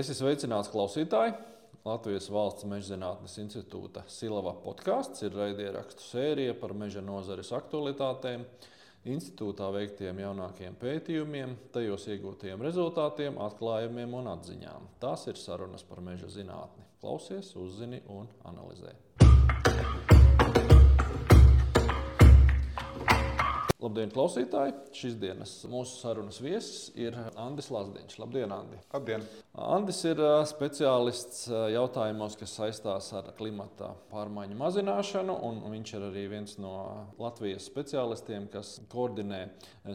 Es esmu sveicināts klausītāji. Latvijas Valsts meža zinātnes institūta Silava podkāsts ir raidierakstu sērija par meža nozares aktualitātēm, institūtā veiktiem jaunākiem pētījumiem, tajos iegūtajiem rezultātiem, atklājumiem un atziņām. Tās ir sarunas par meža zinātni. Klausies, uzzini un analizē. Labdien, klausītāji! Šīs dienas mūsu sarunas viesis ir Andris Lazdiņš. Labdien, Andi! Labdien! Andris ir speciālists jautājumos, kas saistās ar klimata pārmaiņu mazināšanu. Viņš ir arī viens no Latvijas speciālistiem, kas koordinē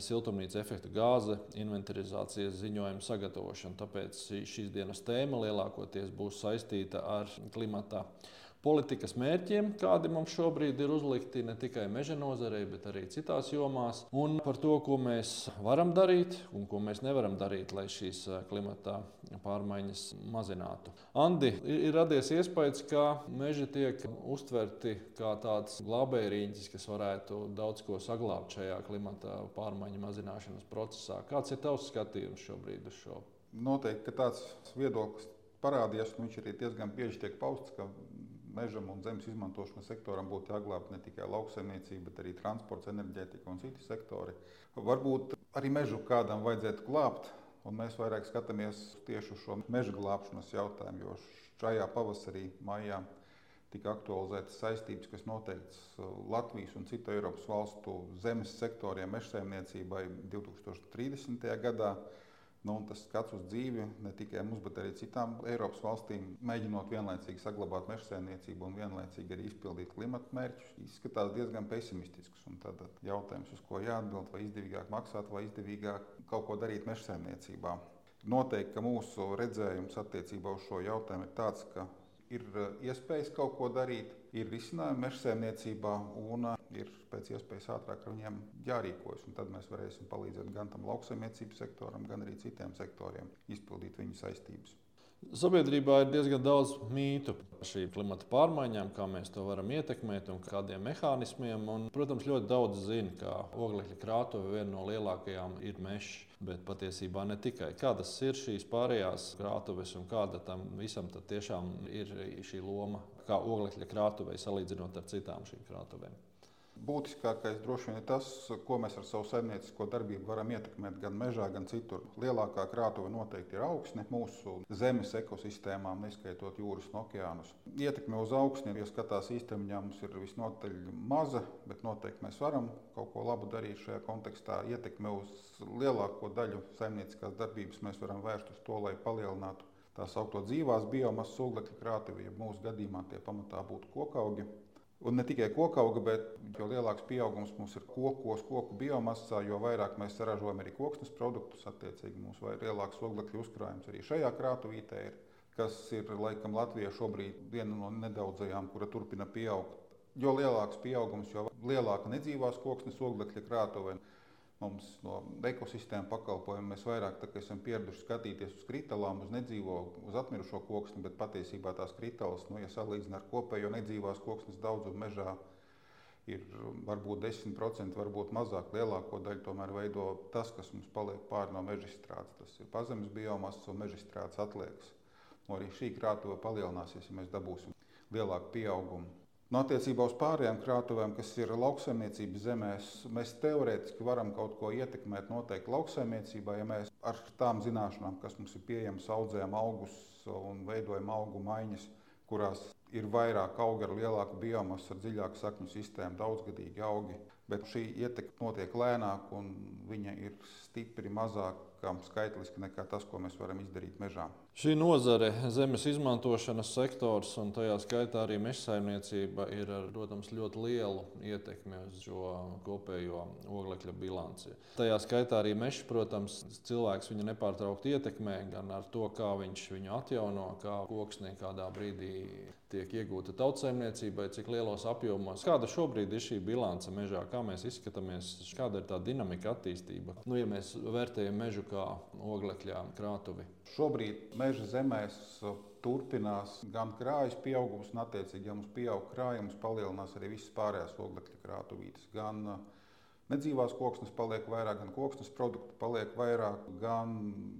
siltumnīca efekta gāze inventarizācijas ziņojumu sagatavošanu. Tāpēc šīs dienas tēma lielākoties būs saistīta ar klimata pārmaiņu politikas mērķiem, kādi mums šobrīd ir uzlikti ne tikai meža nozarei, bet arī citās jomās, un par to, ko mēs varam darīt un ko mēs nevaram darīt, lai šīs eh, klimata pārmaiņas mazinātu. Andi, ir radies iespējas, ka meži tiek uztverti kā tāds glābējrīņķis, kas varētu daudz ko saglabāt šajā klimata pārmaiņu mazināšanas procesā. Kāds ir tavs skatījums šobrīd uz šo? Noteikti tāds viedoklis parādījās, un viņš arī diezgan bieži tiek pausts, ka mežam un zemes izmantošanas sektoram būtu jāglābj ne tikai lauksaimniecība, bet arī transports, enerģētika un citi sektori. Varbūt arī mežu kādam vajadzētu glābt, un mēs vairāk skatāmies tieši uz šo meža glābšanas jautājumu, jo šajā pavasarī, maijā tika aktualizētas saistības, kas noteikts uh, Latvijas un citu Eiropas valstu zemes sektoriem mežsaimniecībai 2030. gadā. Nu, tas skats uz dzīvi ne tikai mums, bet arī citām Eiropas valstīm, mēģinot vienlaicīgi saglabāt meža saimniecību un vienlaicīgi arī izpildīt klimata mērķus, izskatās diezgan pesimistisks. Tad jautājums, uz ko jāatbild, vai izdevīgāk maksāt, vai izdevīgāk kaut ko darīt meža saimniecībā. Noteikti, mūsu redzējums attiecībā uz šo jautājumu ir tāds, ka ir iespējas kaut ko darīt, ir risinājumi meža saimniecībā un ir pēc iespējas ātrāk ar viņiem jārīkojas. Tad mēs varēsim palīdzēt gan tam lauksaimniecības sektoram, gan arī citiem sektoriem izpildīt viņu saistības. Sabiedrībā ir diezgan daudz mītu par šīm klimata pārmaiņām, kā mēs to varam ietekmēt un kādiem mehānismiem. Un, protams, ļoti daudz zina, ka oglekļa krātuve viena no lielākajām ir mežs, bet patiesībā ne tikai. Kādas ir šīs pārējās krātuves un kāda tam visam tiešām ir šī loma, kā oglekļa krātuvei salīdzinot ar citām šīm krātuvēm? Būtiskākais droši vien ir tas, ko mēs ar savu saimniecisko darbību varam ietekmēt gan mežā, gan citur. Lielākā krātuve noteikti ir augsne mūsu zemes ekosistēmām, neskaitot jūras un okeānus. Ietekme uz augsni, ja skatās īstermiņā, mums ir visnotaļ maza, bet noteikti mēs varam kaut ko labu darīt šajā kontekstā. Ietekme uz lielāko daļu saimnieciskās darbības mēs varam vērst uz to, lai palielinātu tā saucamo dzīvās biomasas oglekļa krātuvi, ja mūsu gadījumā tie pamatā būtu kokaugi. Un ne tikai kokauga, bet jo lielāks pieaugums mums ir kokos, koku biomasā, jo vairāk mēs saražojam arī koksnes produktus. Attiecīgi mums ir lielāks oglekļa uzkrājums arī šajā krātuvītē, ir, kas ir laikam Latvijā šobrīd viena no nedaudzajām, kura turpina pieaugt. Jo lielāks pieaugums, jo lielāka nedzīvās koksnes oglekļa krātuve. Mums no ekosistēma pakalpojuma mēs vairāk esam pieraduši skatīties uz kritālām, uz nedzīvo, uz atmirušo koksni, bet patiesībā tās kritālas, nu, ja salīdzinām ar kopējo nedzīvās koksnes daudzumu mežā, ir varbūt 10%, varbūt mazāk. Lielāko daļu tomēr veido tas, kas mums paliek pāri no meža izstrādes. Tas ir pazemes biomasas un meža izstrādes atliekas. Un arī šī krātuve palielināsies, ja mēs dabūsim lielāku pieaugumu. No nu, attiecībā uz pārējām krātuvēm, kas ir lauksaimniecības zemēs, mēs teorētiski varam kaut ko ietekmēt noteikti lauksaimniecībā, ja mēs ar tām zināšanām, kas mums ir pieejamas, audzējam augus un veidojam augu maiņas, kurās ir vairāk auga ar lielāku biomasu, ar dziļāku sakņu sistēmu, daudzgadīgi augi. Bet šī ietekme notiek lēnāk un viņa ir stipri mazāka skaitliski nekā tas, ko mēs varam izdarīt mežā. Šī nozare, zemes izmantošanas sektors un tajā skaitā arī meža saimniecība ir ar protams, ļoti lielu ietekmi uz šo kopējo oglekļa bilanci. Tajā skaitā arī mežs, protams, cilvēks viņu nepārtraukti ietekmē gan ar to, kā viņš viņu atjauno, kā koksnī kādā brīdī tiek iegūta tautsēmniecībai, cik lielos apjomos. Kāda šobrīd ir šī bilance mežā, kā mēs izskatāmies, kāda ir tā dinamika attīstība? Nu, ja mēs vērtējam mežu kā oglekļa krātuvi. Šobrīd meža zemēs turpinās gan krājas pieaugums, un, attiecīgi, ja mums pieaug krājums, palielinās arī visas pārējās oglekļa krātuvītes. Gan nedzīvās koksnes paliek vairāk, gan koksnes produktu paliek vairāk, gan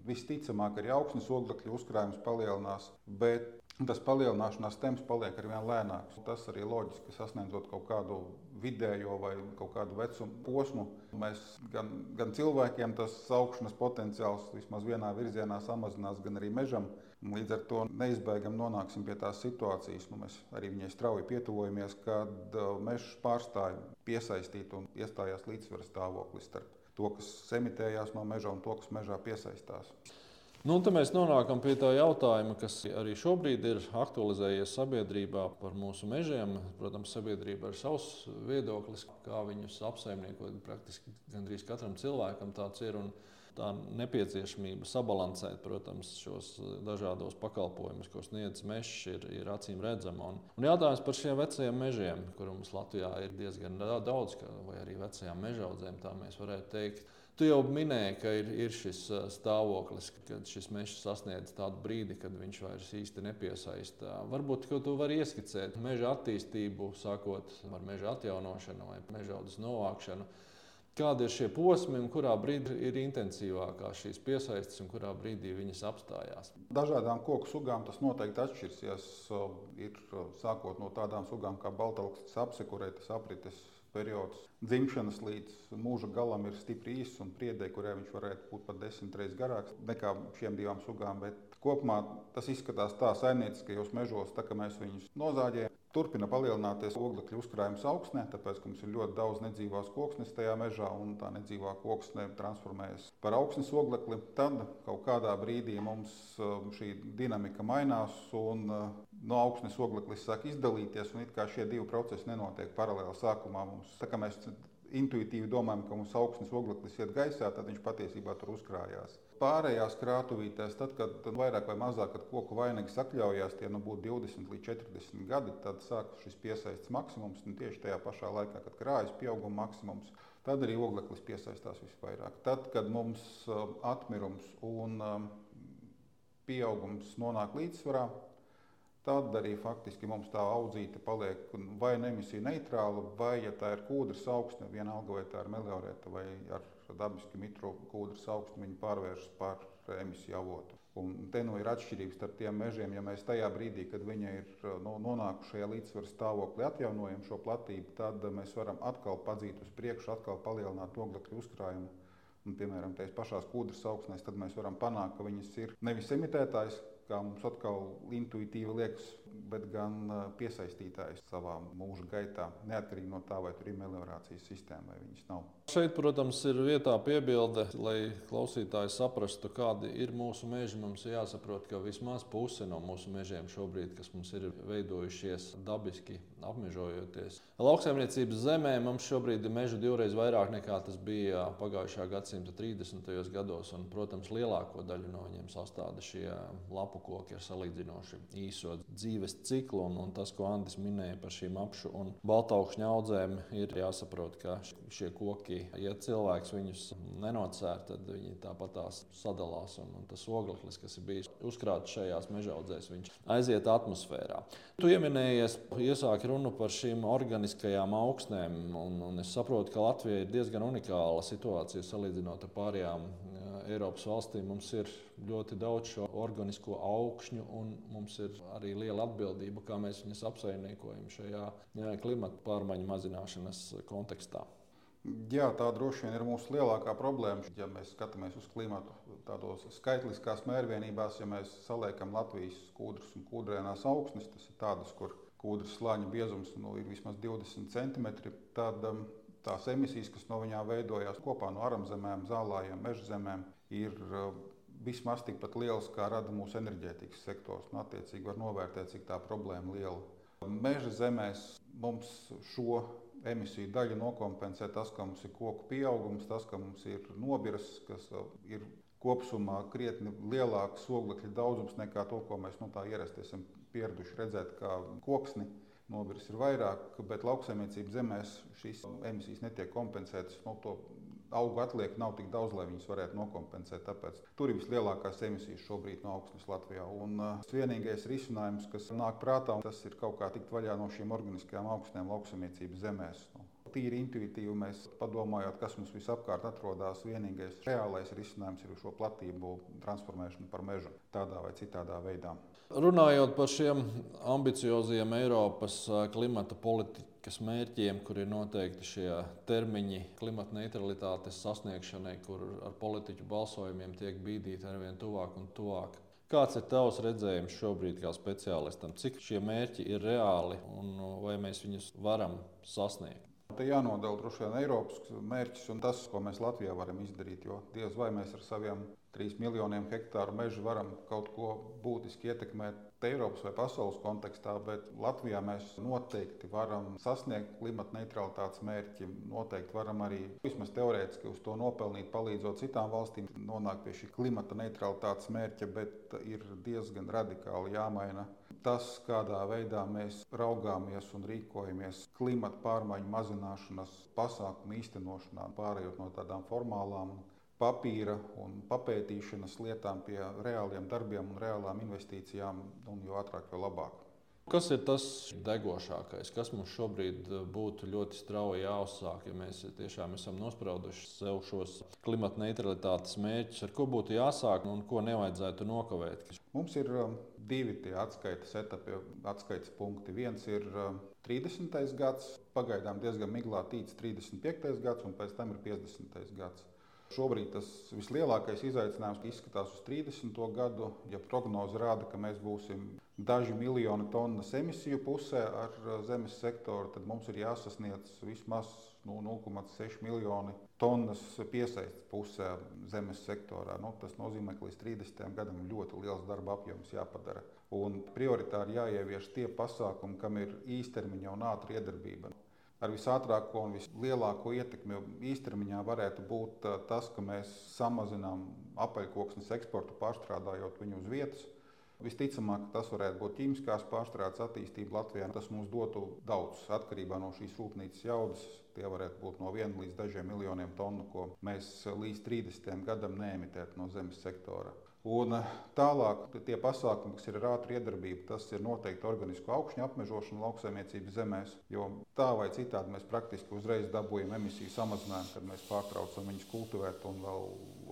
visticamāk arī augsnes oglekļa uzkrājums palielinās. Bet tas palielināšanās temps paliek ar vien lēnāks. Tas arī loģiski sasniedzot kaut kādu vidējo vai kaut kādu vecumu posmu. Mēs gan, gan cilvēkiem tas augšanas potenciāls vismaz vienā virzienā samazinās, gan arī mežam. Līdz ar to neizbēgami nonāksim pie tās situācijas, nu, mēs arī viņai strauji pietuvojamies, kad uh, mežs pārstāja piesaistīt un iestājās līdzsvaru stāvoklis starp to, kas emitējās no meža un to, kas mežā piesaistās. Nu, tad mēs nonākam pie tā jautājuma, kas arī šobrīd ir aktualizējies sabiedrībā par mūsu mežiem. Protams, sabiedrība ir savs viedoklis, kā viņus apsaimniekot. Praktiski gandrīz katram cilvēkam tāds ir. Un tā nepieciešamība sabalansēt, protams, šos dažādos pakalpojumus, ko sniedz mežs, ir, ir acīm redzama. Un, un jautājums par šiem vecajiem mežiem, kuriem mums Latvijā ir diezgan daudz, vai arī vecajām mežaudzēm, tā mēs varētu teikt. Tu jau minēji, ka ir, ir šis stāvoklis, kad šis mežs sasniedz tādu brīdi, kad viņš vairs īsti nepiesaista. Varbūt tu vari ieskicēt meža attīstību, sākot ar meža atjaunošanu vai meža audzes novākšanu. Kādi ir šie posmi un kurā brīdī ir intensīvākās šīs piesaistes un kurā brīdī viņas apstājās? Dažādām koku sugām tas noteikti atšķirsies. Ir sākot no tādām sugām kā baltalks, apsekurētas aprites periods dzimšanas līdz mūža galam ir stipri īss un priedē, kurai viņš varētu būt pat desmit reizes garāks nekā šiem divām sugām. Bet kopumā tas izskatās tā saimnieciskajos mežos, tā kā mēs viņus nozāģējam. Turpina palielināties oglekļa uzkrājums augsnē, tāpēc, ka mums ir ļoti daudz nedzīvās koksnes tajā mežā, un tā nedzīvā koksne transformējas par augsnes oglekli. Tad kaut kādā brīdī mums um, šī dinamika mainās, un uh, no augsnes ogleklis sāk izdalīties, un it kā šie divi procesi nenotiek paralēli sākumā. Mums, tā kā mēs intuitīvi domājam, ka mums augsnes ogleklis iet gaisā, tad viņš patiesībā tur uzkrājās. Pārējās krātuvītēs, tad, kad vairāk vai mazāk kad koku vainagi sakļaujās, tie nu būtu 20 līdz 40 gadi, tad sākas šis piesaistes maksimums. Un tieši tajā pašā laikā, kad krājas pieauguma maksimums, tad arī ogleklis piesaistās visvairāk. Tad, kad mums uh, atmirums un um, pieaugums nonāk līdzsvarā, tad arī faktiski mums tā audzīte paliek vai nu emisiju neitrāla, vai, ja tā ir kūdras augsne, vienalga vai tā ir meliorēta vai ar dabiski mitru kūdras augstu viņi pārvēršas par emisiju avotu. Un te nu ir atšķirības starp tiem mežiem. Ja mēs tajā brīdī, kad viņi ir nu, nonākuši šajā līdzsvaru stāvoklī, atjaunojam šo platību, tad mēs varam atkal padzīt uz priekšu, atkal palielināt oglekļa uzkrājumu. Un, piemēram, tajās pašās kūdras augsnēs, tad mēs varam panākt, ka viņas ir nevis emitētājs, kā mums atkal intuitīvi liekas, bet gan piesaistītājs savā mūža gaitā, neatkarīgi no tā, vai tur ir meliorācijas sistēma vai viņas nav. Šeit, protams, ir vietā piebilde, lai klausītāji saprastu, kādi ir mūsu meži. Mums ir jāsaprot, ka vismaz puse no mūsu mežiem šobrīd, kas mums ir veidojušies dabiski apmežojoties. Lauksaimniecības zemē mums šobrīd ir mežu divreiz vairāk nekā tas bija pagājušā gadsimta 30. gados. Un, protams, lielāko daļu no viņiem sastāda šie lapu koki ar salīdzinoši īso dzīves ciklu. Un, un tas, ko Andris minēja par šīm apšu un baltaukšņa audzēm, ir jāsaprot, ka šie koki. Ja cilvēks viņus nenocēr, tad viņi tāpat tās sadalās. Un, un tas ogleklis, kas ir bijis uzkrāts šajās mežaudzēs, viņš aiziet atmosfērā. Tu pieminējies, iesāki runu par šīm organiskajām augsnēm. Un, un es saprotu, ka Latvija ir diezgan unikāla situācija salīdzinot ar pārējām Eiropas valstīm. Mums ir ļoti daudz šo organisko augšņu, un mums ir arī liela atbildība, kā mēs viņus apsaimniekojam šajā klimata pārmaiņu mazināšanas kontekstā. Jā, tā droši vien ir mūsu lielākā problēma. Ja mēs skatāmies uz klimatu tādos skaitliskās mērvienībās, ja mēs saliekam Latvijas kūdras un kūdrēnās augsnes, tas ir tādas, kur kūdras slāņa biezums nu, ir vismaz 20 cm, tad um, tās emisijas, kas no viņām veidojās kopā no aramzemēm, zālājiem, meža zemēm, ir uh, vismaz tikpat lielas, kā rada mūsu enerģētikas sektors. Un, attiecīgi, var novērtēt, cik tā problēma liela. Meža zemēs mums šo emisiju daļu nokompensē tas, ka mums ir koku pieaugums, tas, ka mums ir nobirs, kas ir kopumā krietni lielāks oglekļa daudzums nekā to, ko mēs nu, ierasti esam pieraduši redzēt, kā koksni. Nobirs ir vairāk, bet lauksaimniecības zemēs šīs emisijas netiek kompensētas. No to augu atliek nav tik daudz, lai viņas varētu nokompensēt. Tāpēc tur ir vislielākās emisijas šobrīd no augsnes Latvijā. Un uh, vienīgais risinājums, kas nāk prātā, tas ir kaut kā tikt vaļā no šīm organiskajām augstnēm lauksaimniecības zemēs. Nu, tīri intuitīvi mēs padomājot, kas mums visapkārt atrodas, vienīgais reālais risinājums ir šo platību transformēšana par mežu tādā vai citādā veidā. Runājot par šiem ambicioziem Eiropas klimata politikas mērķiem, kur ir noteikti šie termiņi klimata neutralitātes sasniegšanai, kur ar politiķu balsojumiem tiek bīdīti ar vien tuvāk un tuvāk. Kāds ir tavs redzējums šobrīd, kā speciālistam? Cik šie mērķi ir reāli un vai mēs viņus varam sasniegt? Te jānodala droši vien Eiropas mērķis un tas, ko mēs Latvijā varam izdarīt. Jo diez vai mēs ar saviem 3 miljoniem hektāru mežu varam kaut ko būtiski ietekmēt Eiropas vai pasaules kontekstā, bet Latvijā mēs noteikti varam sasniegt klimata neutralitātes mērķi. Noteikti varam arī vismaz teorētiski uz to nopelnīt, palīdzot citām valstīm nonākt pie šī klimata neutralitātes mērķa, bet ir diezgan radikāli jāmaina tas, kādā veidā mēs raugāmies un rīkojamies klimata pārmaiņu mazināšanas pasākumu īstenošanā, pārējot no tādām formālām papīra un papētīšanas lietām pie reāliem darbiem un reālām investīcijām, un jo ātrāk, jo labāk. Kas ir tas degošākais, kas mums šobrīd būtu ļoti strauji jāuzsāk, ja mēs tiešām esam nosprauduši sev šos klimata neutralitātes mērķus, ar ko būtu jāsāk un ko nevajadzētu nokavēt? Mums ir um, divi atskaites etapi, atskaites punkti. Viens ir 30. Um, gads, pagaidām diezgan miglā tīts 35. gads, un pēc tam ir 50. gads. Šobrīd tas vislielākais izaicinājums izskatās uz 30. gadu. Ja prognoze rāda, ka mēs būsim daži miljoni tonnas emisiju pusē ar uh, zemes sektoru, tad mums ir jāsasniedz vismaz nu, 0,6 miljoni tonnas piesaistes pusē zemes sektorā. Nu, tas nozīmē, ka līdz 30. gadam ļoti liels darba apjoms jāpadara. Un prioritāri jāievieš tie pasākumi, kam ir īstermiņa un ātra iedarbība ar visātrāko un vislielāko ietekmi īstermiņā varētu būt uh, tas, ka mēs samazinām apaļkoksnes eksportu, pārstrādājot viņu uz vietas. Visticamāk, tas varētu būt ķīmiskās pārstrādes attīstība Latvijā. Tas mums dotu daudz atkarībā no šīs rūpnīcas jaudas. Tie varētu būt no viena līdz dažiem miljoniem tonu, ko mēs līdz 30 gadam neemitētu no zemes sektora. Un eh, tālāk tie pasākumi, kas ir ar ātru iedarbību, tas ir noteikti organisku augšņu apmežošana lauksaimniecības zemēs. Jo tā vai citādi mēs praktiski uzreiz dabūjam emisiju samazinājumu, kad mēs pārtraucam viņus kultivēt un vēl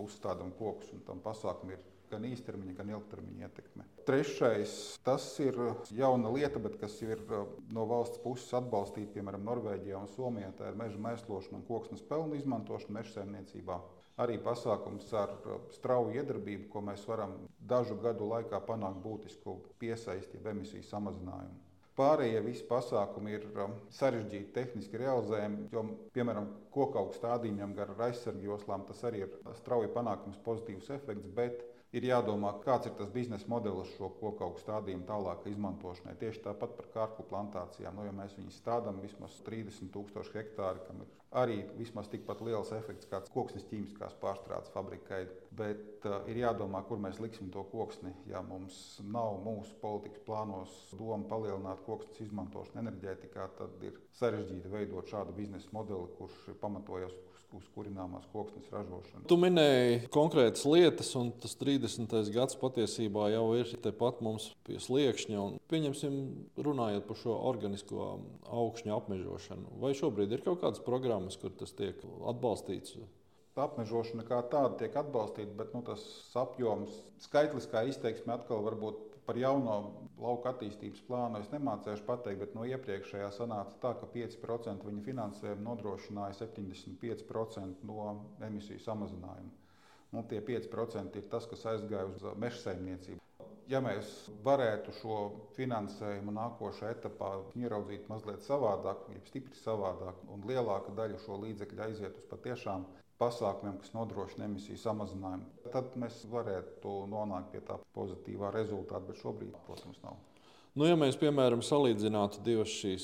uzstādām kokus. Tam pasākumam ir gan īstermiņa, gan ilgtermiņa ietekme. Trešais, tas ir jauna lieta, bet kas ir eh, no valsts puses atbalstīta, piemēram, Norvēģijā un Somijā. Tā ir meža mēslošana un koksnes pelnu izmantošana meža saimniecībā arī pasākums ar uh, strauju iedarbību, ko mēs varam dažu gadu laikā panākt būtisku piesaisti, jeb emisiju samazinājumu. Pārējie visi pasākumi ir um, sarežģīti, tehniski realizējami, jo, piemēram, koku stādījumiem gar aizsargu joslām tas arī ir strauji panākums, pozitīvs efekts, bet ir jādomā, kāds ir tas biznesa modelis šo koku stādījumu tālāk izmantošanai. Tieši tāpat par kārklu plantācijām. Nu, ja mēs viņus stādām vismaz 30,000 hektāri, kam ir arī vismaz tikpat liels efekts kā koksnes ķīmiskās pārstrādes fabrikai. Bet uh, ir jādomā, kur mēs liksim to koksni. Ja mums nav mūsu politikas plānos doma palielināt koksnes izmantošanu enerģētikā, tad ir sarežģīti veidot šādu biznesa modeli, kurš pamatojas uz kurināmās koksnes ražošanu. Tu minēji konkrētas lietas, un tas 30. gads patiesībā jau ir tepat mums pie sliekšņa. Un, pieņemsim, runājot par šo organisko augšņu apmežošanu. Vai šobrīd ir kaut kādas programmas? kur tas tiek atbalstīts? Apmežošana kā tāda tiek atbalstīta, bet nu, tas apjoms, skaitliskā izteiksme atkal var būt par jauno lauka attīstības plānu. Es nemācīšu pateikt, bet no iepriekšējā sanāca tā, ka 5% viņa finansējumu nodrošināja 75% no emisiju samazinājuma. Nu, tie 5% ir tas, kas aizgāja uz meža saimniecību ja mēs varētu šo finansējumu nākošajā etapā ieraudzīt mazliet savādāk, jau stipri savādāk, un lielāka daļa šo līdzekļu aiziet uz patiešām pasākumiem, kas nodrošina emisiju samazinājumu, tad mēs varētu nonākt pie tā pozitīvā rezultāta, bet šobrīd, protams, nav. Nu, ja mēs, piemēram, salīdzinātu divas šīs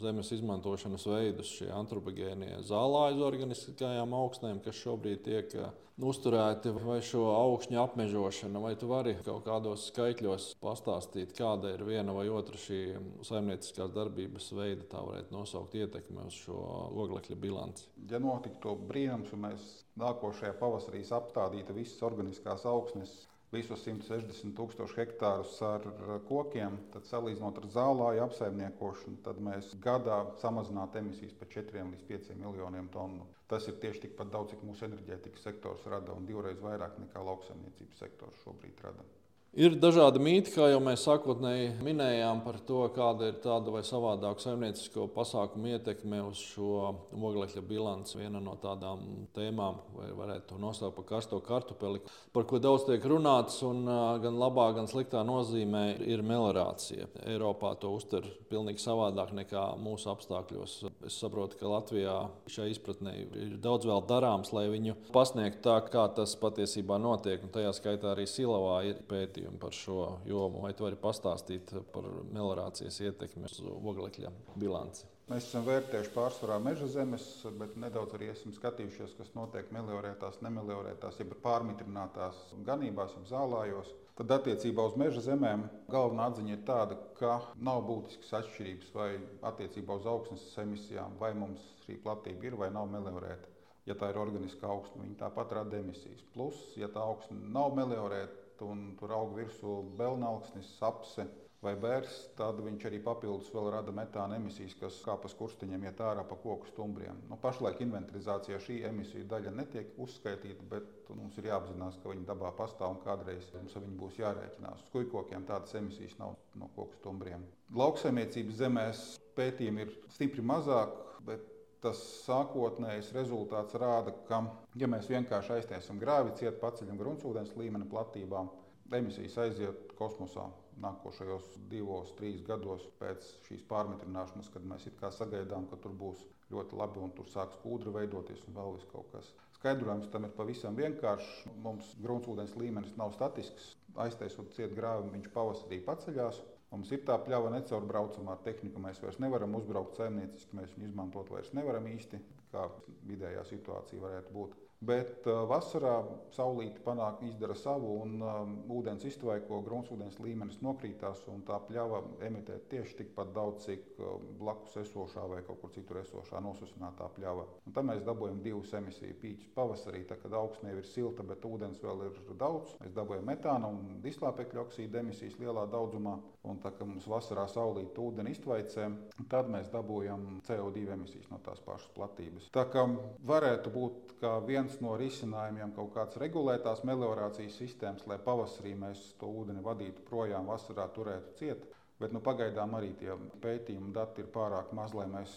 zemes izmantošanas veidus, šie antropogēnie zālāji uz organiskajām augsnēm, kas šobrīd tiek uh, uzturēti, vai šo augšņu apmežošanu, vai tu vari kaut kādos skaitļos pastāstīt, kāda ir viena vai otra šī saimnieciskās darbības veida, tā varētu nosaukt ietekmi uz šo oglekļa bilanci. Ja notiktu brīnums, un mēs nākošajā pavasarī apstādītu visas organiskās augsnes visus 160 tūkstošus hektārus ar kokiem, tad salīdzinot ar zālāju apsaimniekošanu, tad mēs gadā samazinātu emisijas par 4 līdz 5 miljoniem tonu. Tas ir tieši tikpat daudz, cik mūsu enerģētikas sektors rada, un divreiz vairāk nekā lauksaimniecības sektors šobrīd rada. Ir dažādi mīti, kā jau mēs sākotnēji minējām, par to, kāda ir tāda vai savādāka saimniecisko pasākumu ietekme uz šo oglekļa bilanci. Viena no tādām tēmām, vai varētu to nosaukt par karsto kartupeli, par ko daudz tiek runāts, un gan labā, gan sliktā nozīmē ir meliorācija. Eiropā to uztver pilnīgi savādāk nekā mūsu apstākļos. Es saprotu, ka Latvijā šai izpratnē ir daudz vēl darāms, lai viņu pasniegtu tā, kā tas patiesībā notiek. Un tajā skaitā arī Silavā ir pētījumi pētījumu par šo jomu. Vai tu vari pastāstīt par meliorācijas ietekmi uz oglekļa bilanci? Mēs esam vērtējuši pārsvarā meža zemes, bet nedaudz arī esam skatījušies, kas notiek meliorētās, nemeliorētās, jeb pārmitrinātās ganībās, jeb zālājos. Tad attiecībā uz meža zemēm galvenā atziņa ir tāda, ka nav būtiskas atšķirības vai attiecībā uz augsnes emisijām, vai mums šī platība ir vai nav meliorēta. Ja tā ir organiska augsne, viņa tāpat rada emisijas. Plus, ja tā augsne nav meliorēta, un tur aug virsū belnauksnis, apse vai bērs, tad viņš arī papildus vēl rada metāna emisijas, kas kā pa skursteņiem iet ārā pa koku stumbriem. Nu, pašlaik inventarizācijā šī emisiju daļa netiek uzskaitīta, bet mums ir jāapzinās, ka viņi dabā pastāv un kādreiz mums ar viņu būs jārēķinās. Uz kujkokiem tādas emisijas nav no koku stumbriem. Lauksaimniecības zemēs pētījumi ir stipri mazāk, bet tas sākotnējais rezultāts rāda, ka, ja mēs vienkārši aiztaisām grāvi, ciet paceļam gruntsūdens līmeni platībām, emisijas aiziet kosmosā nākošajos divos, trīs gados pēc šīs pārmitrināšanas, kad mēs sagaidām, ka tur būs ļoti labi un tur sāks kūdra veidoties un vēl kaut kas. Skaidrojums tam ir pavisam vienkāršs. Mums gruntsūdens līmenis nav statisks. Aiztaisot ciet grāvi, viņš pavasarī paceļās. Mums ir tā pļava necaurbraucamā tehnika. Mēs vairs nevaram uzbraukt saimnieciski, mēs viņu izmantot vairs nevaram īsti, kā vidējā situācija varētu būt. Bet uh, vasarā saulīte panāk, izdara savu, un um, ūdens iztvaiko, gruntsvudens līmenis nokrītās, un tā pļava emitē tieši tikpat daudz, cik uh, blakus esošā vai kaut kur citur esošā nosusinātā pļava. Un tad mēs dabūjam divus emisiju pīķus pavasarī, tad, kad augsne ir silta, bet ūdens vēl ir daudz. Mēs dabūjam metāna un dislāpekļa oksīda emisijas lielā daudzumā, un tā, kad mums vasarā saulīte ūdeni iztvaicē, tad mēs dabūjam CO2 emisijas no tās pašas platības. Tā kā varētu būt kā viens no risinājumiem kaut kāds regulētās meliorācijas sistēmas, lai pavasarī mēs to ūdeni vadītu projām, vasarā turētu ciet. Bet nu, pagaidām arī tie pētījumi dati ir pārāk maz, lai mēs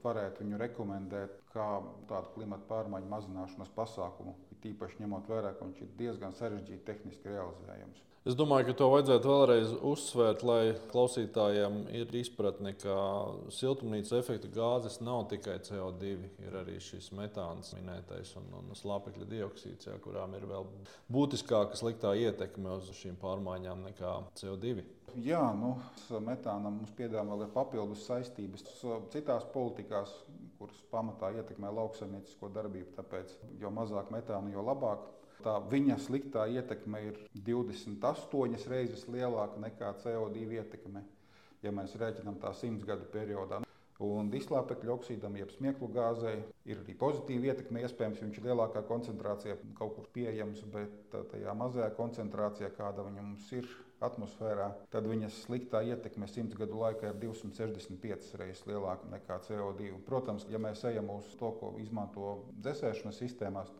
varētu viņu rekomendēt kā tādu klimata pārmaiņu mazināšanas pasākumu. Tīpaši ņemot vērā, ka viņš ir diezgan sarežģīti tehniski realizējams. Es domāju, ka to vajadzētu vēlreiz uzsvērt, lai klausītājiem ir izpratne, ka siltumnīcas efekta gāzes nav tikai CO2, ir arī šis metāns minētais un, un slāpekļa dioksīds, jā, kurām ir vēl būtiskāka sliktā ietekme uz šīm pārmaiņām nekā CO2. Jā, nu, metānam mums piedāvā vēl papildus saistības citās politikās, kuras pamatā ietekmē lauksaimniecisko darbību. Tāpēc, jo mazāk metāna, jo labāk. Tā viņa sliktā ietekme ir 28 reizes lielāka nekā CO2 ietekme, ja mēs rēķinām tā simts gadu periodā. Un dislāpekļa oksīdam, jeb smieklu gāzei, ir arī pozitīva ietekme. Iespējams, viņš ir lielākā koncentrācijā kaut kur pieejams, bet tajā mazajā koncentrācijā, kāda viņa mums ir atmosfērā, tad viņas sliktā ietekme simts gadu laikā ir 265 reizes lielāka nekā CO2. Protams, ja mēs ejam uz to, ko izmanto dzēsēšanas sistēmās,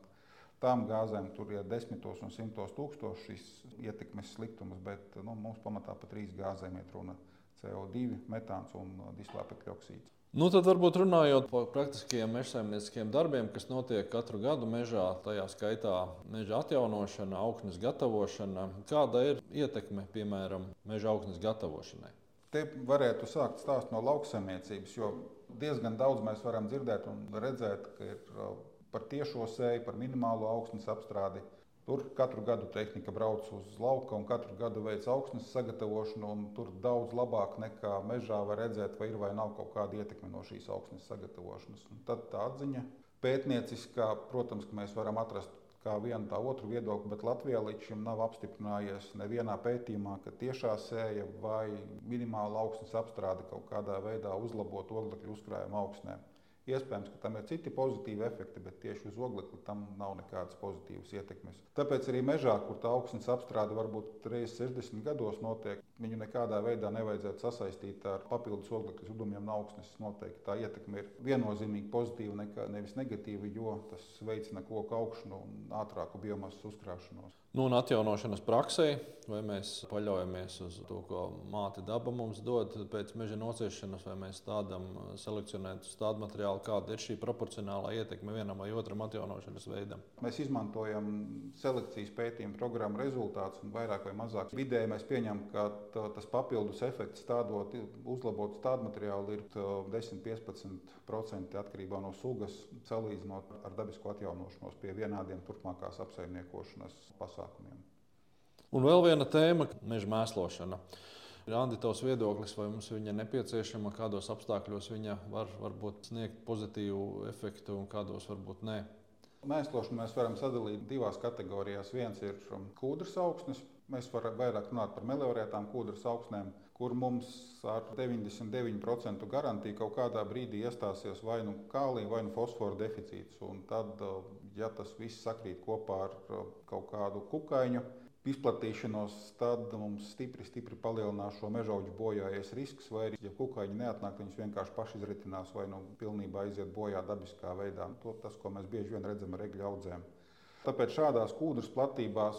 tām gāzēm tur ir desmitos un simtos tūkstoši šīs ietekmes sliktums, bet nu, mums pamatā par trīs gāzēm ir runa - CO2, metāns un dislāpekļa oksīds. Nu, tad varbūt runājot par praktiskiem mežsaimnieciskiem darbiem, kas notiek katru gadu mežā, tajā skaitā meža atjaunošana, augstnes gatavošana. Kāda ir ietekme, piemēram, meža augstnes gatavošanai? Te varētu sākt stāst no lauksaimniecības, jo diezgan daudz mēs varam dzirdēt un redzēt, ka ir uh, par tiešo sēju, par minimālo augstnes apstrādi. Tur katru gadu tehnika brauc uz lauka un katru gadu veic augstnes sagatavošanu. Tur daudz labāk nekā mežā var redzēt, vai ir vai nav kaut kāda ietekme no šīs augstnes sagatavošanas. Un tad tā atziņa pētnieciskā, protams, ka mēs varam atrast kā vienu tā otru viedokli, bet Latvijā līdz šim nav apstiprinājies nevienā pētījumā, ka tiešā sēja vai minimāla augstnes apstrāde kaut kādā veidā uzlabot oglekļu uzkrājumu augstnēm. Iespējams, ka tam ir citi pozitīvi efekti, bet tieši uz oglekli tam nav nekādas pozitīvas ietekmes. Tāpēc arī mežā, kur tā augsnes apstrāde varbūt reizes 60 gados notiek, viņu nekādā veidā nevajadzētu sasaistīt ar papildus oglekļa zudumiem no augsnes. Noteikti tā ietekme ir viennozīmīgi pozitīva, nekā, nevis negatīva, jo tas veicina koku augšanu un ātrāku biomasas uzkrāšanos. Nu, un atjaunošanas praksē, vai mēs paļaujamies uz to, ko māte daba mums dod pēc meža nociešanas, vai mēs tādam selekcionētu tādu materiālu, kāda ir šī proporcionālā ietekme vienam vai otram atjaunošanas veidam. Mēs izmantojam selekcijas pētījumu programmu rezultātus, un vairāk vai mazāk vidēji mēs pieņemam, ka tas papildus efekts stādot uzlabotu tādu materiālu ir 10-15% atkarībā no sugas, salīdzinot ar dabisko atjaunošanos pie vienādiem turpmākās apsaimniekošanas pasākumiem pasākumiem. Un vēl viena tēma - meža mēslošana. Randi, tavs viedoklis, vai mums viņa nepieciešama, kādos apstākļos viņa var varbūt sniegt pozitīvu efektu un kādos varbūt nē? Mēslošanu mēs varam sadalīt divās kategorijās. Viens ir um, kūdras augsnes. Mēs varam vairāk runāt par meliorētām kūdras augsnēm, kur mums ar 99% garantiju kaut kādā brīdī iestāsies vai nu kālija, vai nu fosfora deficīts. Un tad, uh, ja tas viss sakrīt kopā ar uh, kaut kādu kukaiņu izplatīšanos, tad mums stipri, stipri palielinās šo mežauģu bojājies risks, vai arī, ja kukaiņi neatnāk, viņas vienkārši paši izritinās vai nu pilnībā aiziet bojā dabiskā veidā. To, tas, ko mēs bieži vien redzam ar egļu audzēm. Tāpēc šādās kūdras platībās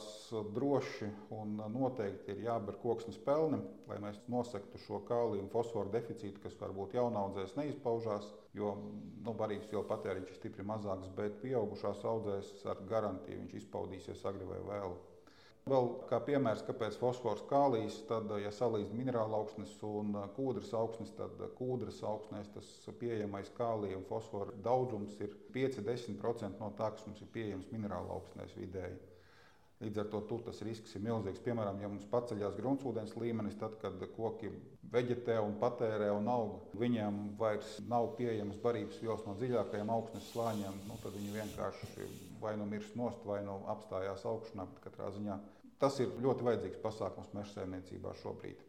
droši un noteikti ir jāber koksnes pelni, lai mēs nosektu šo kāliju un fosforu deficītu, kas varbūt jaunaudzēs neizpaužās, jo nu, barības vielu patēriņš ir stipri mazāks, bet pieaugušās audzēs ar garantiju viņš izpaudīsies agri vai vēlu. Vēl kā piemērs, kāpēc fosfors kālijas, tad, ja salīdzinām minerālu augsnes un kūdras augsnes, tad kūdras augsnēs tas pieejamais kālija un fosfora daudzums ir 5-10% no tā, kas mums ir pieejams minerālu augsnēs vidēji. Līdz ar to tur tas risks ir milzīgs. Piemēram, ja mums paceļās gruntsūdens līmenis, tad, kad koki veģetē un patērē un aug, viņiem vairs nav pieejamas barības vielas no dziļākajiem augsnes slāņiem, nu, tad viņi vienkārši vai nu mirst nost, vai nu apstājās augšanā. Katrā ziņā Tas ir ļoti vajadzīgs pasākums meža saimniecībā šobrīd.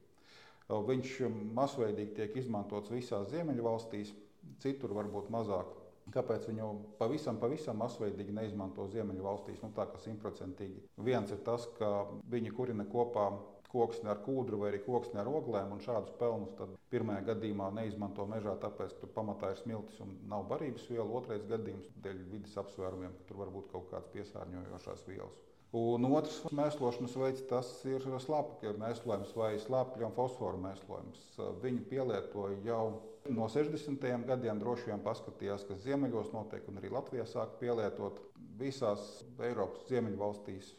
Viņš masveidīgi tiek izmantots visās Ziemeļvalstīs, citur varbūt mazāk. Kāpēc viņu pavisam, pavisam masveidīgi neizmanto Ziemeļvalstīs, nu tā kā simtprocentīgi? Viens ir tas, ka viņi kurina kopā koksni ar kūdru vai arī koksni ar oglēm, un šādus pelnus pirmajā gadījumā neizmanto mežā, tāpēc, ka tur pamatā ir smiltis un nav barības viela. Otrais gadījums dēļ vidas apsvērumiem, ka tur var būt kaut kādas piesārņojošās vielas. Un otrs mēslošanas veids tas ir slāpekļa mēslojums vai slāpekļa un fosforu mēslojums. Viņi pielietoja jau no 60. gadiem, droši vien paskatījās, kas ziemeļos notiek, un arī Latvijā sāk pielietot visās Eiropas ziemeļvalstīs.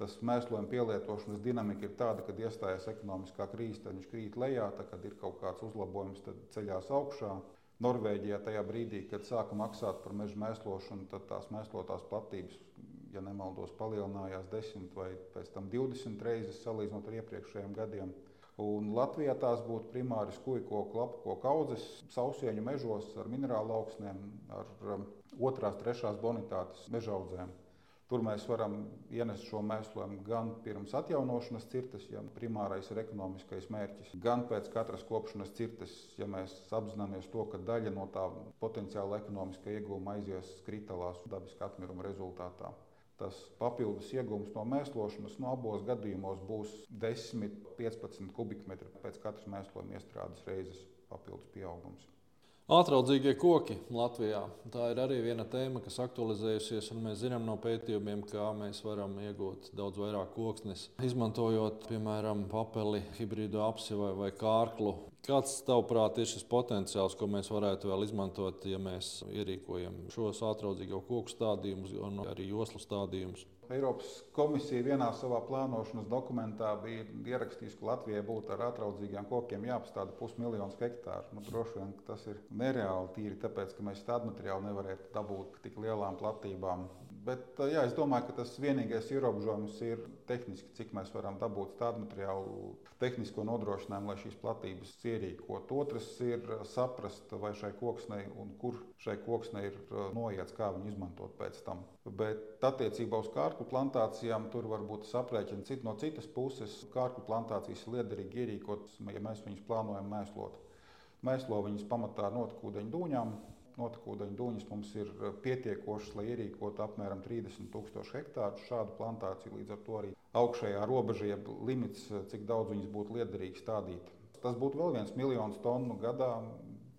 Tas mēslojuma pielietošanas dinamika ir tāda, ka iestājas ekonomiskā krīze, tad viņš krīt lejā, tad, kad ir kaut kāds uzlabojums, tad ceļās augšā. Norvēģijā tajā brīdī, kad sāka maksāt par meža mēslošanu, tad tās mēslotās platības ja nemaldos, palielinājās 10 vai pēc tam 20 reizes salīdzinot ar iepriekšējiem gadiem. Un Latvijā tās būtu primāri skūjkoku, lapkoku audzes, sausieņu mežos ar minerālu augsnēm, ar um, otrās, trešās bonitātes meža audzēm. Tur mēs varam ienest šo mēslojumu gan pirms atjaunošanas cirtes, ja primārais ir ekonomiskais mērķis, gan pēc katras kopšanas cirtes, ja mēs apzināmies to, ka daļa no tā potenciāla ekonomiskā iegūma aizies kritālās dabiskā atmiruma rezultātā tas papildus iegūms no mēslošanas no abos gadījumos būs 10-15 kubikmetri pēc katras mēslojuma iestrādes reizes papildus pieaugums. Ātraudzīgie koki Latvijā. Tā ir arī viena tēma, kas aktualizējusies. Mēs zinām no pētījumiem, kā mēs varam iegūt daudz vairāk koksnes, izmantojot, piemēram, papeli, hibrīdu apsi vai, vai kārklu. Kāds, tavuprāt, ir šis potenciāls, ko mēs varētu vēl izmantot, ja mēs ierīkojam šos ātraudzīgo koku stādījumus un arī joslu stādījumus? Eiropas komisija vienā savā plānošanas dokumentā bija ierakstījusi, ka Latvijai būtu ar atraudzīgiem kokiem jāapstāda pusmiljons hektāru. Nu, droši vien tas ir nereāli tīri, tāpēc ka mēs tādu materiālu nevarētu dabūt tik lielām platībām. Bet jā, es domāju, ka tas vienīgais ierobežojums ir tehniski, cik mēs varam dabūt tādu materiālu, tehnisko nodrošinājumu, lai šīs platības ierīkot. Otrs ir saprast, vai šai koksnei un kur šai koksnei ir noiets, kā viņu izmantot pēc tam. Bet attiecībā uz kārku plantācijām tur var būt saprēķini cit, no citas puses. Kārku plantācijas ir liederīgi ierīkot, ja mēs viņus plānojam mēslot. Mēslo viņus pamatā ar notekūdeņu dūņām notekūdeņu dūņas mums ir pietiekošas, lai ierīkotu apmēram 30 000 hektāru šādu plantāciju. Līdz ar to arī augšējā robeža, jeb limits, cik daudz viņas būtu liederīgi stādīt. Tas būtu vēl viens miljons tonu gadā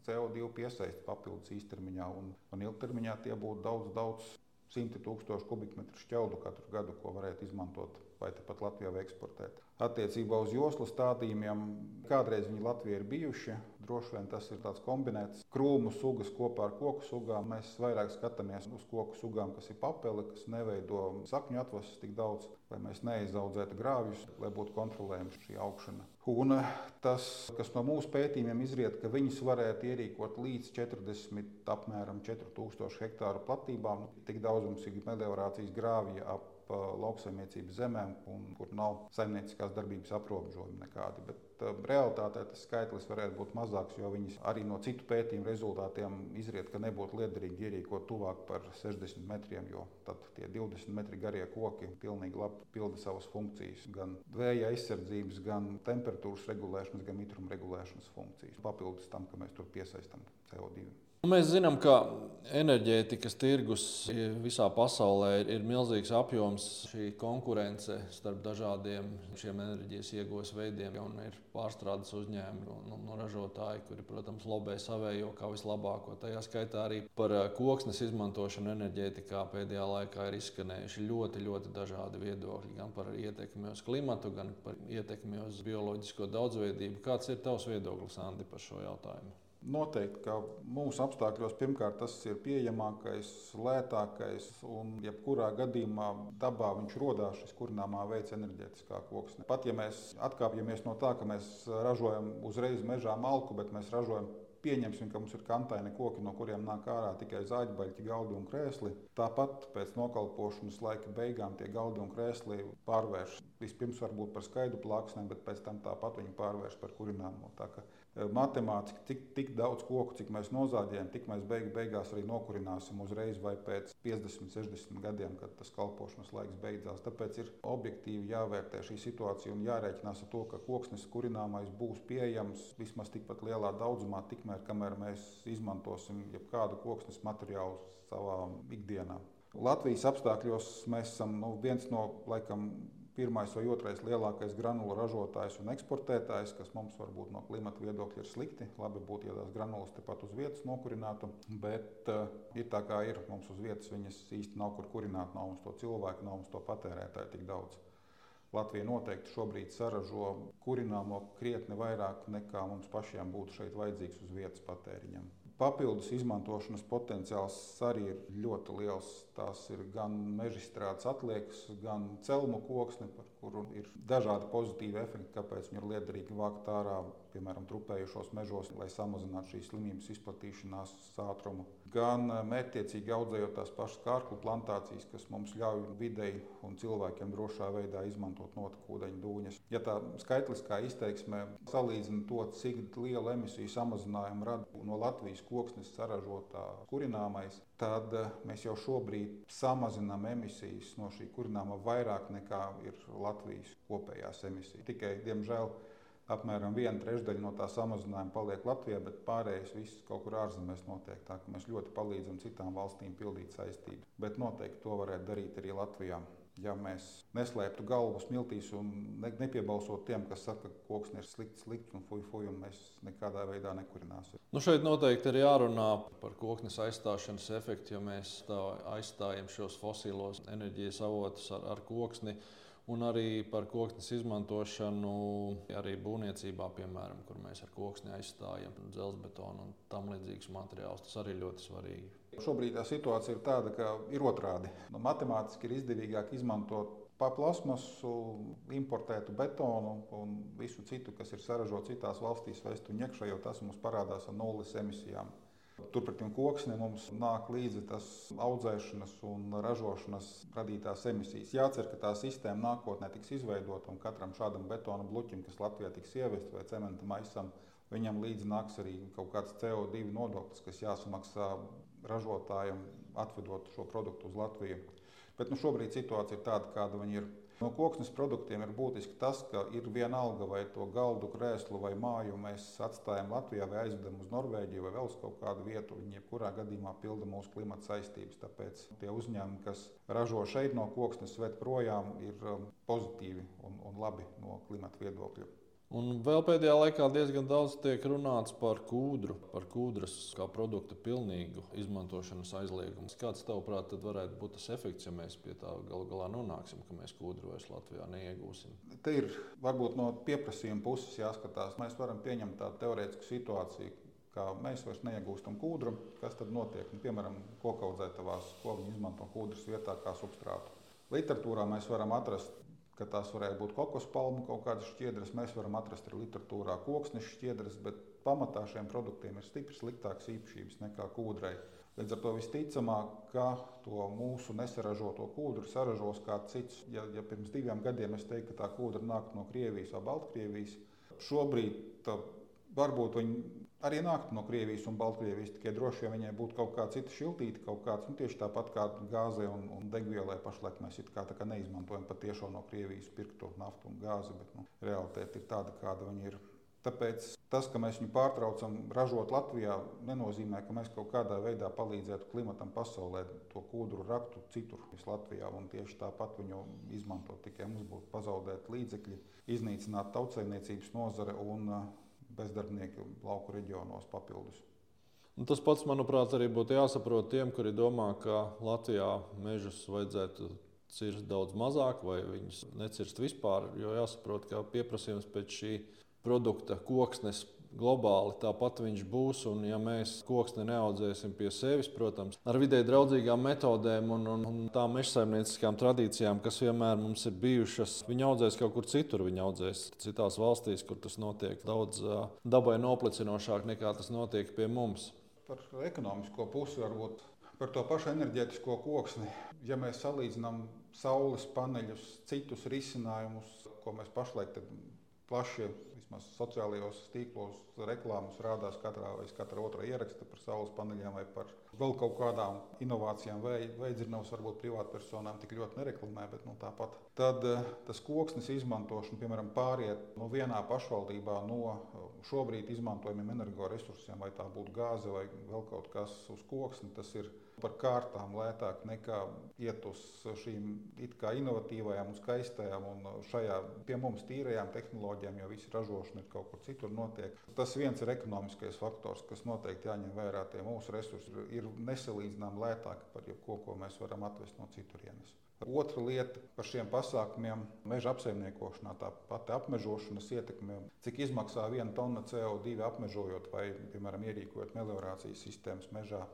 CO2 piesaisti papildus īstermiņā, un, un ilgtermiņā tie būtu daudz, daudz simti tūkstoši kubikmetru šķeldu katru gadu, ko varētu izmantot vai pat Latvijā eksportēt. Attiecībā uz joslu stādījumiem, kādreiz viņi Latvijā ir bijuši. Droši vien tas ir tāds kombinēts krūmu sugas kopā ar koku sugām. Mēs vairāk skatāmies uz koku sugām, kas ir papeli, kas neveido sakņu atvases tik daudz, lai mēs neizaudzētu grāvjus, lai būtu kontrolējama šī augšana. Un tas, kas no mūsu pētījumiem izriet, ka viņus varētu ierīkot līdz 40, apmēram 4000 hektāru platībām, tik daudz mums ir meliorācijas grāvja ap lauksaimniecības zemēm, un, kur nav saimnieciskās darbības aprobežojumi nekādi. Bet realitātē tas skaitlis varētu būt mazāks, jo viņi arī no citu pētījumu rezultātiem izriet, ka nebūtu liederīgi ierīkot tuvāk par 60 metriem, jo tad tie 20 metri garie koki pilnīgi labi pilda savas funkcijas. Gan vēja aizsardzības, gan temperatūras regulēšanas, gan mitruma regulēšanas funkcijas. Papildus tam, ka mēs tur piesaistām CO2. Nu, mēs zinām, ka enerģētikas tirgus visā pasaulē ir milzīgs apjoms. Šī konkurence starp dažādiem šiem enerģijas iegūs veidiem un ir pārstrādes uzņēmumi un, un ražotāji, kuri, protams, lobē savējo kā vislabāko. Tajā skaitā arī par eh, koksnes izmantošanu enerģētikā pēdējā laikā ir izskanējuši ļoti, ļoti dažādi viedokļi. Gan par ietekmi uz klimatu, gan par ietekmi uz bioloģisko daudzveidību. Kāds ir tavs viedoklis, Andi, par šo jautājumu? Noteikti, ka mūsu apstākļos pirmkārt tas ir pieejamākais, lētākais un jebkurā gadījumā dabā viņš radās šis kurināmā veids enerģētiskā koksne. Pat ja mēs atkāpjamies no tā, ka mēs ražojam uzreiz mežā malku, bet mēs ražojam Pieņemsim, ka mums ir kantaini koki, no kuriem nāk ārā tikai zāģbaļķi, galdi un krēsli. Tāpat pēc nokalpošanas laika beigām tie galdi un krēsli pārvērš vispirms varbūt par skaidu plāksnēm, bet pēc tam tāpat viņi pārvērš par kurināmo. Tā Eh, matemātiski tik, tik daudz koku, cik mēs nozāģējam, tik mēs beig, beigās arī nokurināsim uzreiz vai pēc 50, 60 gadiem, kad tas kalpošanas laiks beidzās. Tāpēc ir objektīvi jāvērtē šī situācija un jārēķinās ar to, ka koksnes kurināmais būs pieejams vismaz tikpat lielā daudzumā, tikmēr kamēr mēs izmantosim jebkādu koksnes materiālu savā ikdienā. Latvijas apstākļos mēs esam nu, viens no laikam pirmais vai otrais lielākais granulu ražotājs un eksportētājs, kas mums varbūt no klimata viedokļa ir slikti. Labi būtu, ja tās granulas tepat uz vietas nokurinātu, bet uh, ir tā kā ir. Mums uz vietas viņas īsti nav kur kurināt, nav mums to cilvēku, nav mums to patērētāju tik daudz. Latvija noteikti šobrīd saražo kurināmo krietni vairāk nekā mums pašiem būtu šeit vajadzīgs uz vietas patēriņam. Papildus izmantošanas potenciāls arī ir ļoti liels. Tās ir gan mežstrādes atliekas, gan celmu koksne, par kuru ir dažādi pozitīvi efekti, kāpēc viņi ir liederīgi vākt ārā, piemēram, trupējušos mežos, lai samazinātu šīs slimības izplatīšanās ātrumu gan eh, mērķtiecīgi audzējot tās pašas kārklu plantācijas, kas mums ļauj videi un cilvēkiem drošā veidā izmantot notekūdeņu dūņas. Ja tā skaitliskā izteiksmē salīdzina to, cik lielu emisiju samazinājumu rada no Latvijas koksnes saražotā kurināmais, tad eh, mēs jau šobrīd samazinām emisijas no šī kurināmā vairāk nekā ir Latvijas kopējās emisijas. Tikai, diemžēl, apmēram viena trešdaļa no tā samazinājuma paliek Latvijā, bet pārējais viss kaut kur ārzemēs notiek. Tā ka mēs ļoti palīdzam citām valstīm pildīt saistības. Bet noteikti to varētu darīt arī Latvijā. Ja mēs neslēptu galvu smiltīs un ne, nepiebalsotu tiem, kas saka, ka koks ir slikts, slikts un fuj, fuj, un mēs nekādā veidā nekurināsim. Nu šeit noteikti ir jārunā par koknes aizstāšanas efektu, ja mēs aizstājam šos fosilos enerģijas avotus ar, ar koksni un arī par koksnes izmantošanu arī būvniecībā, piemēram, kur mēs ar koksni aizstājam dzelzbetonu un tam līdzīgus materiālus. Tas arī ļoti svarīgi. Šobrīd tā situācija ir tāda, ka ir otrādi. Nu, matemātiski ir izdevīgāk izmantot plasmasu, importētu betonu un visu citu, kas ir saražots citās valstīs, vest un iekšā, jo tas mums parādās ar nulles emisijām. Turpretī koksne mums nāk līdzi tas audzēšanas un ražošanas radītās emisijas. Jācer, ka tā sistēma nākotnē tiks izveidota un katram šādam betona bluķim, kas Latvijā tiks ievests vai cementa maisam, viņam līdzi nāks arī kaut kāds CO2 nodoklis, kas jāsamaksā ražotājiem, atvedot šo produktu uz Latviju. Bet nu, šobrīd situācija ir tāda, kāda viņa ir. No koksnes produktiem ir būtiski tas, ka ir vienalga vai to galdu, krēslu vai māju mēs atstājam Latvijā vai aizvedam uz Norvēģiju vai vēl uz kaut kādu vietu. Viņi jebkurā gadījumā pilda mūsu klimata saistības. Tāpēc tie uzņēmumi, kas ražo šeit no koksnes, ved projām, ir um, pozitīvi un, un labi no klimata viedokļa. Un vēl pēdējā laikā diezgan daudz tiek runāts par kūdru, par kūdras kā produkta pilnīgu izmantošanas aizliegumu. Kāds, tavuprāt, varētu būt tas efekts, ja mēs pie tā galu galā nonāksim, ka mēs kūdru vairs Latvijā neiegūsim? Te ir varbūt no pieprasījuma puses jāskatās. Mēs varam pieņemt tādu teorētisku situāciju, ka mēs vairs neiegūstam kūdru. Kas tad notiek? Nu, piemēram, kokaudzētavās, ko viņi izmanto kūdras vietā kā substrātu. Literatūrā mēs varam atrast ka tās varētu būt kokos palmu kaut kādas šķiedras. Mēs varam atrast arī literatūrā koksnes šķiedras, bet pamatā šiem produktiem ir stipri sliktākas īpašības nekā kūdrai. Līdz ar to visticamāk, ka to mūsu nesaražoto kūdru saražos kāds cits. Ja, ja pirms diviem gadiem es teiktu, ka tā kūdra nāk no Krievijas vai Baltkrievijas, šobrīd varbūt viņi arī nāktu no Krievijas un Baltkrievijas. Tikai droši vien viņai būtu kaut kāda cita šiltīte, kaut kāds nu, tieši tāpat kā gāzei un, un degvielai. Pašlaik mēs kā, kā neizmantojam patiešo no Krievijas pirkto naftu un gāzi, bet nu, realitāte ir tāda, kāda viņa ir. Tāpēc tas, ka mēs viņu pārtraucam ražot Latvijā, nenozīmē, ka mēs kaut kādā veidā palīdzētu klimatam pasaulē, to kūdru raktu citur, nevis Latvijā. Tieši tāpat viņu izmantot, tikai mums būtu pazaudēti līdzekļi, iznīcināt tautsēmniecības nozare un bezdarbnieki lauku reģionos papildus. Un tas pats, manuprāt, arī būtu jāsaprot tiem, kuri domā, ka Latvijā mežus vajadzētu cirst daudz mazāk vai viņus necirst vispār. Jo jāsaprot, ka pieprasījums pēc šī produkta koksnes globāli tāpat viņš būs. Un, ja mēs koksni neaudzēsim pie sevis, protams, ar vidē draudzīgām metodēm un, un, un tām mežsaimnieciskām tradīcijām, kas vienmēr mums ir bijušas, viņi audzēs kaut kur citur. Viņi audzēs citās valstīs, kur tas notiek daudz dabai noplicinošāk nekā tas notiek pie mums. Par ekonomisko pusi varbūt par to pašu enerģētisko koksni. Ja mēs salīdzinām saules paneļus, citus risinājumus, ko mēs pašlaik plaši vismaz sociālajos tīklos reklāmas rādās katrā vai katra otrā ieraksta par saules paneļiem vai par vēl kaut kādām inovācijām. Veidzirnavas varbūt privātpersonām tik ļoti nereklamē, bet nu, tāpat. Tad eh, tas koksnes izmantošana, piemēram, pāriet no vienā pašvaldībā no eh, šobrīd izmantojamiem energoresursiem, vai tā būtu gāze vai vēl kaut kas uz koksni, tas ir par kārtām lētāk nekā iet uz šīm it kā inovatīvajām skaistajām un šajā pie mums tīrajām tehnoloģijām, jo visi ražošana ir kaut kur citur notiek. Tas viens ir ekonomiskais faktors, kas noteikti jāņem vērā. Tie mūsu resursi ir nesalīdzināmi lētāki par jebko, ko mēs varam atvest no citurienes. Otra lieta par šiem pasākumiem - meža apsaimniekošanā, tā pati apmežošanas ietekme. Cik izmaksā viena tonna CO2 apmežojot vai, piemēram, ierīkojot meliorācijas sistēmas mežā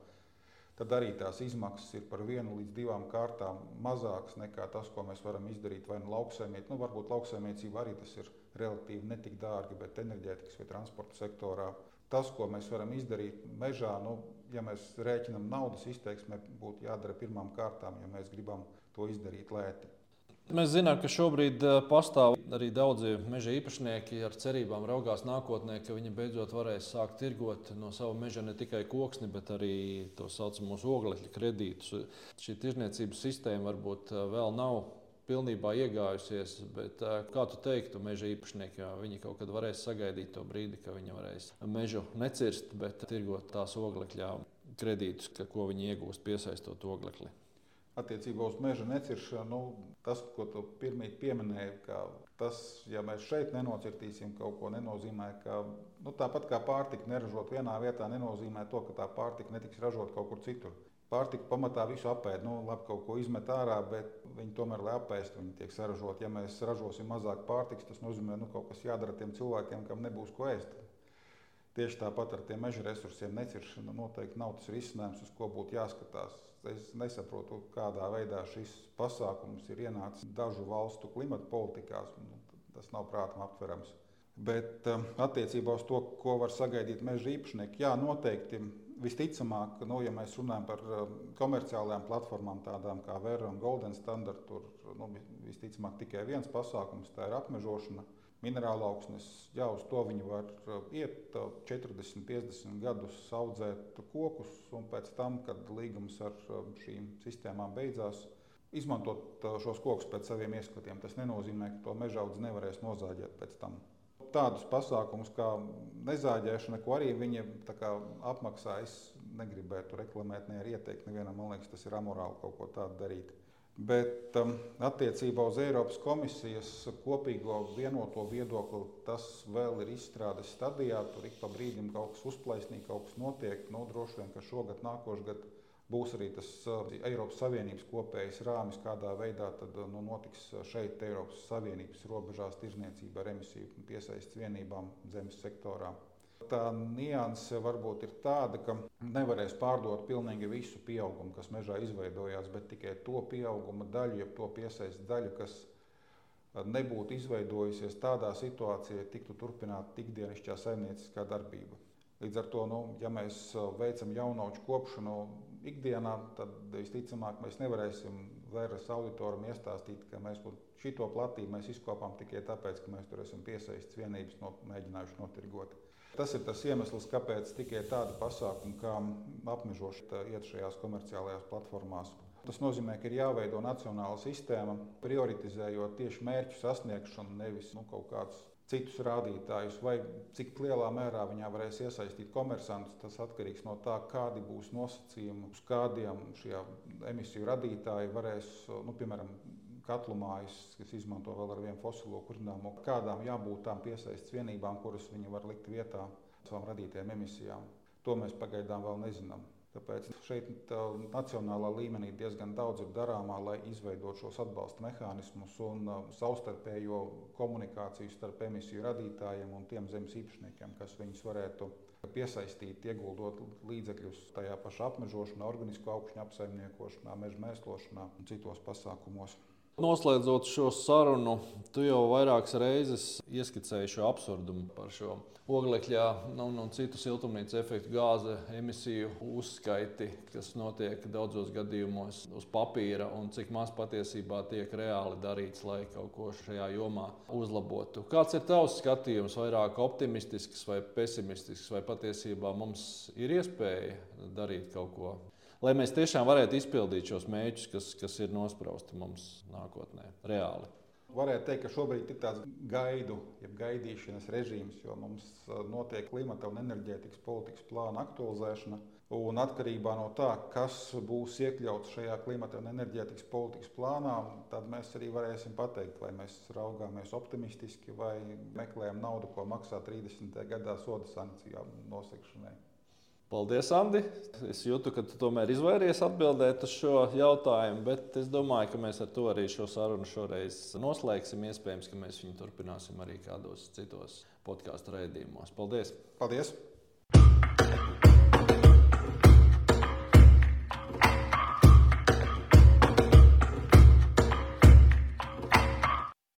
tad arī tās izmaksas ir par vienu līdz divām kārtām mazākas nekā tas, ko mēs varam izdarīt vai nu lauksaimniecībā. Nu, varbūt lauksaimniecībā arī tas ir relatīvi netik dārgi, bet enerģētikas vai transporta sektorā. Tas, ko mēs varam izdarīt mežā, nu, ja mēs rēķinām naudas izteiksmē, būtu jādara pirmām kārtām, ja mēs gribam to izdarīt lēti. Mēs zinām, ka šobrīd eh, pastāv arī daudzi meža īpašnieki ar cerībām raugās nākotnē, ka viņi beidzot varēs sākt tirgot no sava meža ne tikai koksni, bet arī tā saucamos oglekļa kredītus. Šī tirzniecības sistēma varbūt eh, vēl nav pilnībā iegājusies, bet eh, kā tu teiktu, meža īpašnieki, viņi kaut kad varēs sagaidīt to brīdi, ka viņi varēs mežu necirst, bet tirgot tās oglekļa kredītus, ko viņi iegūst piesaistot oglekli attiecībā uz meža neciršanu, nu, tas, ko tu pirmie pieminēji, ka tas, ja mēs šeit nenocirtīsim kaut ko, nenozīmē, ka nu, tāpat kā pārtika neražot vienā vietā, nenozīmē to, ka tā pārtika netiks ražot kaut kur citur. Pārtika pamatā visu apēd, nu, labi, kaut ko izmet ārā, bet viņi tomēr, lai apēstu, viņi tiek saražot. Ja mēs ražosim mazāk pārtikas, tas nozīmē, ka nu, kaut kas jādara tiem cilvēkiem, kam nebūs ko ēst. Tieši tāpat ar tiem meža resursiem neciršana noteikti nav tas risinājums, uz ko būtu jāskatās Es nesaprotu, kādā veidā šis pasākums ir ienācis dažu valstu klimata politikās. Nu, tas nav prātam aptverams. Bet um, attiecībā uz to, ko var sagaidīt meža īpašnieki, jā, noteikti visticamāk, nu, ja mēs runājam par um, komerciālajām platformām, tādām kā Vera un Golden Standard, tur nu, visticamāk tikai viens pasākums, tā ir apmežošana minerāla augsnes, jā, uz to viņi var uh, iet 40, uh, 50 gadus, audzēt kokus, un pēc tam, kad līgums ar um, šīm sistēmām beidzās, izmantot šos kokus pēc saviem ieskatiem. Tas nenozīmē, ka to mežaudzi nevarēs nozāģēt pēc tam. Tādus pasākumus kā nezāģēšana, ko arī viņi apmaksā, es negribētu reklamēt, ne arī ieteikt. Nevienam, man liekas, tas ir amorāli kaut ko tādu darīt. Bet um, attiecībā uz Eiropas komisijas kopīgo vienoto viedokli tas vēl ir izstrādes stadijā. Tur ik pa brīdim kaut kas uzplaisnīgi, kaut kas notiek. Nu, droši vien, ka šogad, nākošais gads būs arī tas uh, Eiropas Savienības kopējais rāmis, kādā veidā tad, uh, nu, notiks šeit Eiropas Savienības robežās tirzniecība ar emisiju piesaistes vienībām zemes sektorā. Tā nianse varbūt ir tāda, ka nevarēs pārdot pilnīgi visu pieaugumu, kas mežā izveidojās, bet tikai to pieauguma daļu, jeb to piesaistes daļu, kas nebūtu izveidojusies tādā situācijā, ja tiktu turpināta ikdienišķā saimnieciskā darbība. Līdz ar to, nu, ja mēs veicam jaunauču kopšanu ikdienā, tad visticamāk mēs nevarēsim vairs auditoram iestāstīt, ka mēs šo platību mēs izkopām tikai tāpēc, ka mēs tur esam piesaistīts vienības, no, mēģinājuši notirgot. Tas ir tas iemesls, kāpēc tikai tādi pasākumi kā apmežošana iet šajās komerciālajās platformās. Tas nozīmē, ka ir jāveido nacionāla sistēma, prioritizējot tieši mērķu sasniegšanu, nevis nu, kaut kādus citus rādītājus, vai cik lielā mērā viņā varēs iesaistīt komersantus. Tas atkarīgs no tā, kādi būs nosacījumi, uz kādiem šie emisiju radītāji varēs, nu, piemēram, katlu mājas, kas izmanto vēl ar vienu fosilo kurināmo, kādām jābūt tām piesaistes vienībām, kuras viņi var likt vietā savām radītajām emisijām. To mēs pagaidām vēl nezinām. Tāpēc šeit nacionālā līmenī diezgan daudz ir darāmā, lai izveidotu šos atbalsta mehānismus un uh, savstarpējo komunikāciju starp emisiju radītājiem un tiem zemes īpašniekiem, kas viņus varētu piesaistīt, ieguldot līdzekļus tajā pašā apmežošanā, organisko augšņu apsaimniekošanā, meža mēslošanā un citos pasākumos. Noslēdzot šo sarunu, tu jau vairākas reizes ieskicēji šo absurdumu par šo oglekļa nu, un, un citu siltumnīca efektu gāzi emisiju uzskaiti, kas notiek daudzos gadījumos uz papīra, un cik maz patiesībā tiek reāli darīts, lai kaut ko šajā jomā uzlabotu. Kāds ir tavs skatījums, vairāk optimistisks vai pesimistisks, vai patiesībā mums ir iespēja darīt kaut ko? Lai mēs tiešām varētu izpildīt šos mērķus, kas, kas ir nosprausti mums nākotnē, reāli. Varētu teikt, ka šobrīd ir tāds gaidu, jeb gaidīšanas režīms, jo mums notiek klimata un enerģētikas politikas plāna aktualizēšana. Un atkarībā no tā, kas būs iekļauts šajā klimata un enerģētikas politikas plānā, tad mēs arī varēsim pateikt, vai mēs raugāmies optimistiski vai meklējam naudu, ko maksā 30. gadā soda sankcijām nosekšanai. Paldies, Andi. Es jūtu, ka tu tomēr izvairies atbildēt uz šo jautājumu, bet es domāju, ka mēs ar to arī šo sarunu šoreiz noslēgsim. Iespējams, ka mēs viņu turpināsim arī kādos citos podkāstu raidījumos. Paldies! Paldies!